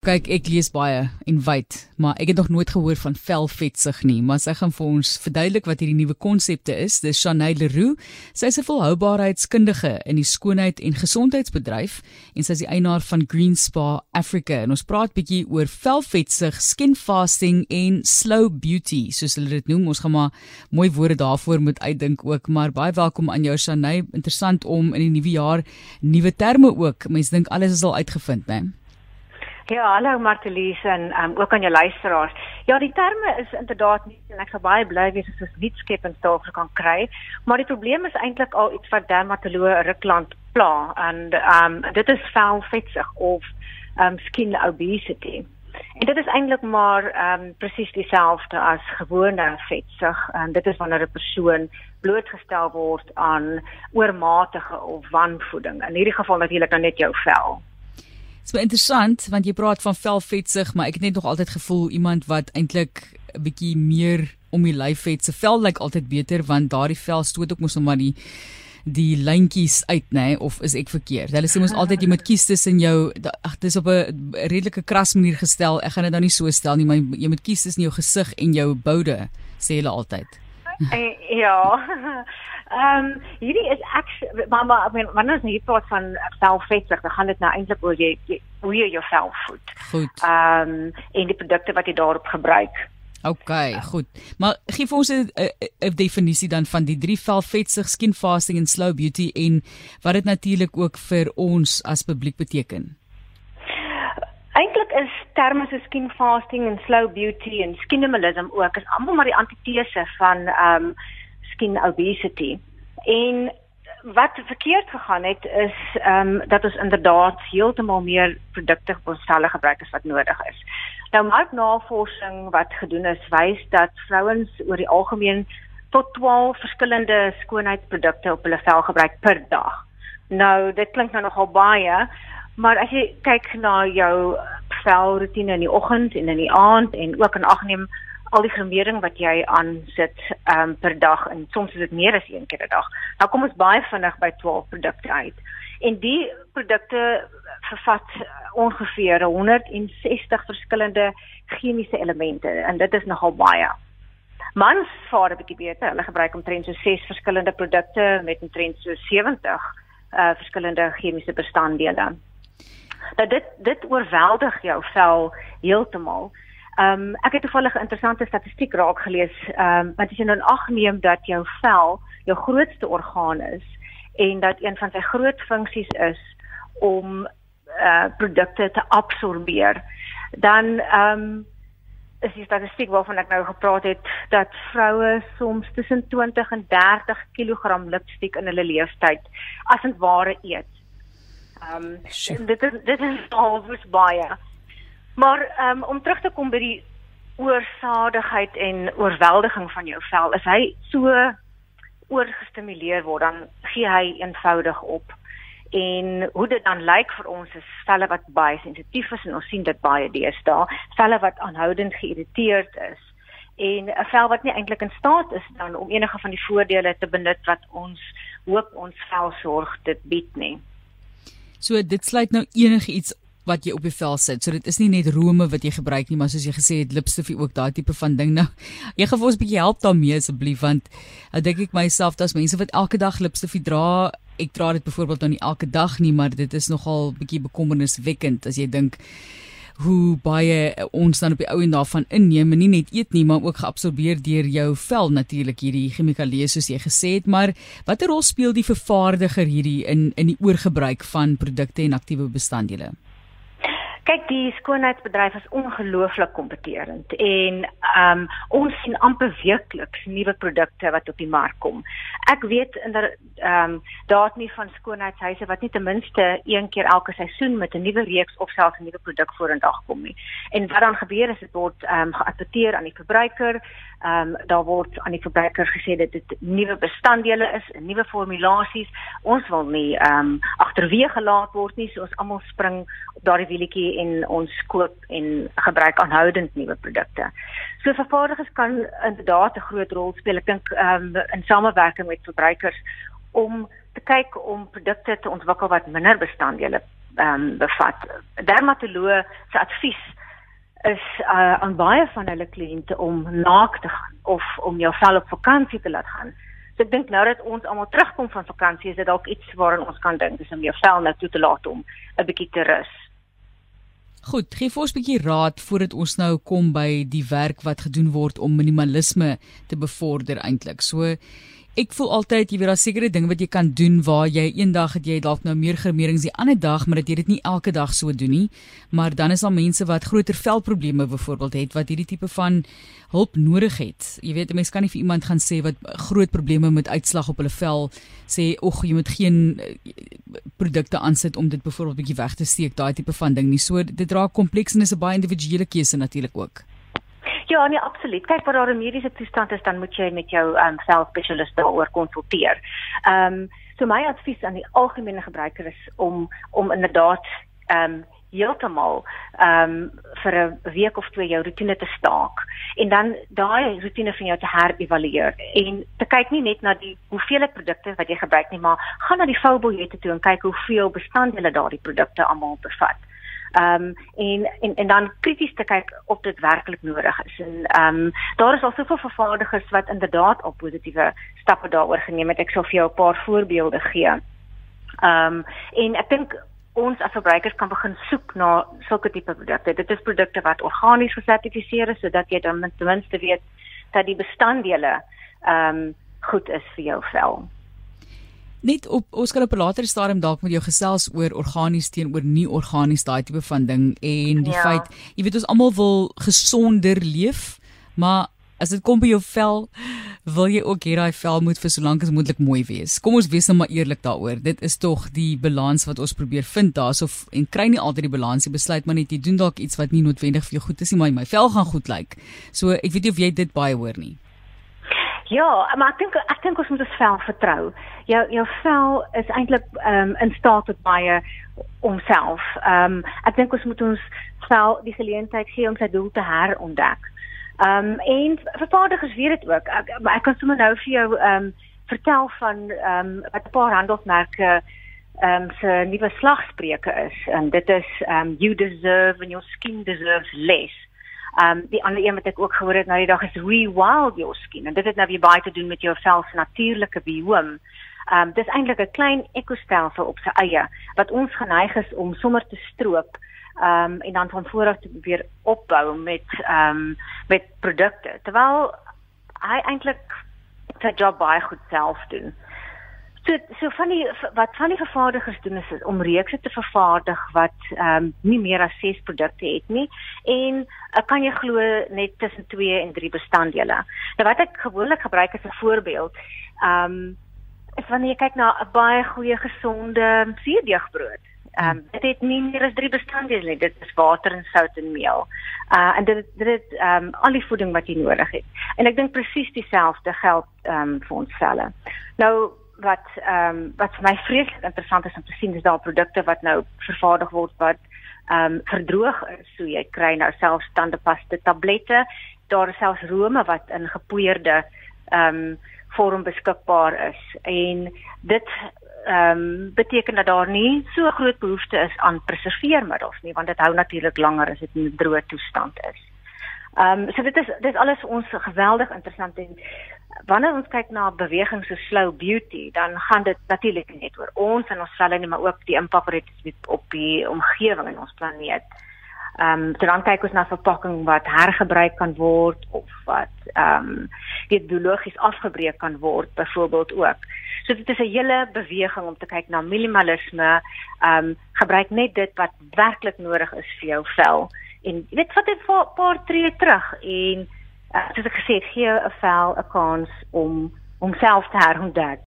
Kyk, ek lees baie en wyd, maar ek het nog nooit gehoor van velvetsig nie, maar sy gaan vir ons verduidelik wat hierdie nuwe konsepte is. Dis Chanay Leroux. Sy is 'n volhoubaarheidskundige in die skoonheid en gesondheidsbedryf en sy is die eienaar van Green Spa Africa. En ons praat bietjie oor velvetsig, skin fasting en slow beauty, soos hulle dit noem. Ons gaan maar mooi woorde daarvoor moet uitdink ook, maar baie welkom aan jou Chanay. Interessant om in die nuwe jaar nuwe terme ook. Mense dink alles is al uitgevind, né? Ja, hallo Martelies en um, ook aan jou luisteraars. Ja, die terme is inderdaad nie en ek sou baie bly wees as ons nie skepend daarvoor kan kry, maar die probleem is eintlik al iets wat dermatoloë Rukland pla en um, dit is velvetsig of ehm um, skin obesity. En dit is eintlik maar um, presies dieselfde as gewone vetsig en dit is wanneer 'n persoon blootgestel word aan oormatige of wanvoeding. In hierdie geval natuurlik nou net jou vel. Dit is interessant want jy praat van velvetsig, maar ek het net nog altyd gevoel iemand wat eintlik 'n bietjie meer om die lyf het, se vel lyk altyd beter want daardie vel stoot ook mos nou maar die die lyntjies uit nê nee, of is ek verkeerd? Hulle sê mos altyd jy moet kies tussen jou ag dis op 'n redelike kras manier gestel. Ek gaan dit nou nie so stel nie, maar jy moet kies tussen jou gesig en jou boude, sê hulle altyd. Eh, ja. Ehm um, hierdie is ek maar maar ek meen wanneer ons hier praat van velvetsig, dan gaan dit nou eintlik oor jy, jy hoe jy jou vel voed. Goed. Ehm um, en die produkte wat jy daarop gebruik. OK, goed. Maar gee vir ons 'n definisie dan van die drie velvetsig, skin fasting en slow beauty en wat dit natuurlik ook vir ons as publiek beteken. Eintlik is terme so skin fasting en slow beauty en skinimalism ook is almal maar die antitese van ehm um, skin obesity. En wat verkeerd gegaan het is ehm um, dat ons inderdaad heeltemal meer produkte op ons selle gebruik as wat nodig is. Nou marknavorsing wat gedoen is wys dat vrouens oor die algemeen tot 12 verskillende skoonheidsprodukte op hulle vel gebruik per dag. Nou dit klink nou nogal baie, maar as jy kyk na jou velroetine in die oggend en in die aand en ook in ag neem al die gremering wat jy aansit um, per dag en soms is dit meer as een keer 'n dag. Nou kom ons baie vinnig by 12 produkte uit. En die produkte vervat ongeveer 160 verskillende chemiese elemente en dit is nogal baie. Mans vaar 'n bietjie beter. Hulle gebruik omtrent so 6 verskillende produkte met omtrent so 70 uh verskillende chemiese bestanddele. Nou dit dit oorweldig jou vel heeltemal. Ehm um, ek het toevallig 'n interessante statistiek raak gelees, ehm um, wat as jy nou agneem dat jou vel jou grootste orgaan is en dat een van sy groot funksies is om eh uh, produkte te absorbeer, dan ehm um, is die statistiek waarvan ek nou gepraat het dat vroue soms tussen 20 en 30 kg lipstiek in hulle lewenstyd as 'n ware eet. Ehm um, dit is dit is alwys baie. Maar um, om terug te kom by die oorsadigheid en oorweldiging van jou vel, is hy so oorgestimuleer word dan gee hy eenvoudig op. En hoe dit dan lyk vir ons is velle wat baie sensitief is en ons sien dit baie deesdae, velle wat aanhoudend geïrriteerd is en 'n vel wat nie eintlik in staat is dan om enige van die voordele te benut wat ons hoop ons velsorg dit bied nie. So dit sluit nou enige iets wat jy op die vel sit. So dit is nie net rome wat jy gebruik nie, maar soos jy gesê het, lipstifie ook daai tipe van ding. Nou, jy gaan vir ons 'n bietjie help daarmee asseblief want ek dink ek myself dat mense wat elke dag lipstifie dra, ek dra dit byvoorbeeld nou nie elke dag nie, maar dit is nogal bietjie bekommerniswekkend as jy dink hoe baie ons dan op die ou en daarvan inneem en nie net eet nie maar ook geabsorbeer deur jou vel natuurlik hierdie chemikalieë soos jy gesê het maar watter rol speel die vervaardiger hierdie in in die oorgebruik van produkte en aktiewe bestanddele kyk die skoonheidsbedryf is ongelooflik kompeterend en um, ons sien amper weekliks nuwe produkte wat op die mark kom. Ek weet in daar ehm um, daar't nie van skoonheidshuise wat nie ten minste een keer elke seisoen met 'n nuwe reeks of selfs 'n nuwe produk vorendag kom nie. En wat dan gebeur is dit word ehm um, geadverteer aan die verbruiker. Ehm um, daar word aan die verbruiker gesê dat dit nuwe bestanddele is, nuwe formulasies. Ons wil nie ehm um, agterweë gelaat word nie, so ons almal spring op daardie wielietjie en ons koop en gebruik aanhoudend nuwe produkte. So vervaardigers kan inderdaad 'n groot rol speel. Ek dink ehm um, in samewerking met verbruikers om te kyk om produkte te ontwikkel wat minder bestanddele ehm um, bevat. Dermatoloog se advies is uh, aan baie van hulle kliënte om naak te gaan of om jou vel op vakansie te laat gaan. So ek dink nou dat ons almal terugkom van vakansie is dit dalk iets waaraan ons kan dink, dis om jou vel nou toe te laat om 'n bietjie te rus. Goed, gee vir ons 'n bietjie raad voordat ons nou kom by die werk wat gedoen word om minimalisme te bevorder eintlik. So ek voel altyd jy weet daar sekere dinge wat jy kan doen waar jy eendag het jy dalk nou meer gemerings die ander dag maar dat jy dit nie elke dag so doen nie. Maar dan is daar mense wat groter velprobleme byvoorbeeld het wat hierdie tipe van hulp nodig het. Jy weet 'n mens kan nie vir iemand gaan sê wat groot probleme met uitslag op hulle vel sê ag jy moet geen eh, produkte aansit om dit byvoorbeeld bietjie weg te steek daai tipe van ding nie. So dit raak kompleks en is 'n baie individuele keuse natuurlik ook Ja, nee, absoluut. Kyk, wat daar 'n mediese toestand is, dan moet jy met jou ehm um, selfspesialist daaroor konsulteer. Ehm um, so my advies aan die algemene gebruiker is om om inderdaad ehm um, heeltemal ehm um, vir 'n week of twee jou rotine te staak en dan daai rotine van jou te herevalueer en te kyk nie net na die hoeveelheid produkte wat jy gebruik nie, maar gaan na die voubiljette toe en kyk hoeveel bestanddele daardie produkte almal bevat. Ehm um, en, en en dan krities te kyk of dit werklik nodig is. En ehm um, daar is al soveel vervaardigers wat inderdaad al positiewe stappe daaroor geneem het. Ek sal vir jou 'n paar voorbeelde gee. Ehm um, en ek dink ons as verbruikers kan begin soek na sulke tipe produkte. Dit is produkte wat organies gesertifiseer is sodat jy dan ten minste weet dat die bestanddele ehm um, goed is vir jou vel. Net op ons kan op 'n later stadium dalk met jou gesels oor organies teenoor nie organies daai tipe van ding en die ja. feit jy weet ons almal wil gesonder leef maar as dit kom by jou vel wil jy ook hê daai vel moet vir so lank as moontlik mooi wees. Kom ons wees nou maar eerlik daaroor. Dit is tog die balans wat ons probeer vind daarsof en kry nie altyd die balans nie. Besluit maar net jy doen dalk iets wat nie noodwendig vir jou goed is nie, maar my vel gaan goed lyk. So ek weet nie of jy dit baie hoor nie. Ja, maar ek dink ek dink ons moet ons vel vertrou. Jou jou vel is eintlik ehm um, in staat tot baie omself. Ehm um, ek dink ons moet ons vel die geleentheid gee om sy doel te herontdek. Ehm um, en vervaardigers weet dit ook. Ek ek kan sommer nou vir jou ehm um, vertel van ehm um, wat 'n paar handelsmerke ehm um, se nuwe slagspreuke is. En dit is ehm um, you deserve and your skin deserves less. Ehm um, die ander een wat ek ook gehoor het nou die dag is rewild your skin en dit het nou weer baie te doen met jou vel se natuurlike bioom. Ehm um, dis eintlik 'n klein ekostelsel op sy eie wat ons geneig is om sommer te stroop ehm um, en dan van voor af te probeer opbou met ehm um, met produkte terwyl hy eintlik sy job baie goed self doen. So so van die wat van die vervaardigers doen is, is om reekse te vervaardig wat ehm um, nie meer as 6 produkte het nie en uh, kan jy glo net tussen 2 en 3 bestanddele. Nou wat ek gewoonlik gebruik as 'n voorbeeld, ehm um, is wanneer jy kyk na 'n baie goeie gesonde suurdeegbrood. Ehm um, dit het nie meer as 3 bestanddele nie. Dit is water en sout en meel. Uh en dit dit ehm um, al die voeding wat jy nodig het. En ek dink presies dieselfde geld ehm um, vir ons selle. Nou wat ehm um, wat vir my vreeslik interessant is om te sien is daar produkte wat nou vervaardig word wat ehm um, verdroog is. So jy kry nou self tandepaste tablette. Daar is selfs rome wat in gepoeierde ehm um, vorm beskikbaar is en dit ehm um, beteken dat daar nie so groot behoefte is aan preserveermiddels nie want dit hou natuurlik langer as dit in 'n droë toestand is. Ehm um, so dit is dit is alles ons geweldig interessant en wanneer ons kyk na beweging so slow beauty, dan gaan dit natuurlik net oor ons en ons selle nie, maar ook die impak wat dit op die omgewing en ons planeet. Ehm um, dan kyk ons na verpakking wat hergebruik kan word of wat ehm um, dit biologies afgebreek kan word byvoorbeeld ook. So dit is 'n hele beweging om te kyk na minimalisme. Ehm um, gebruik net dit wat werklik nodig is vir jou vel. En jy weet het 'n paar tree terug en soos ek gesê het, gee 'n vel 'n kans om homself te herontdek.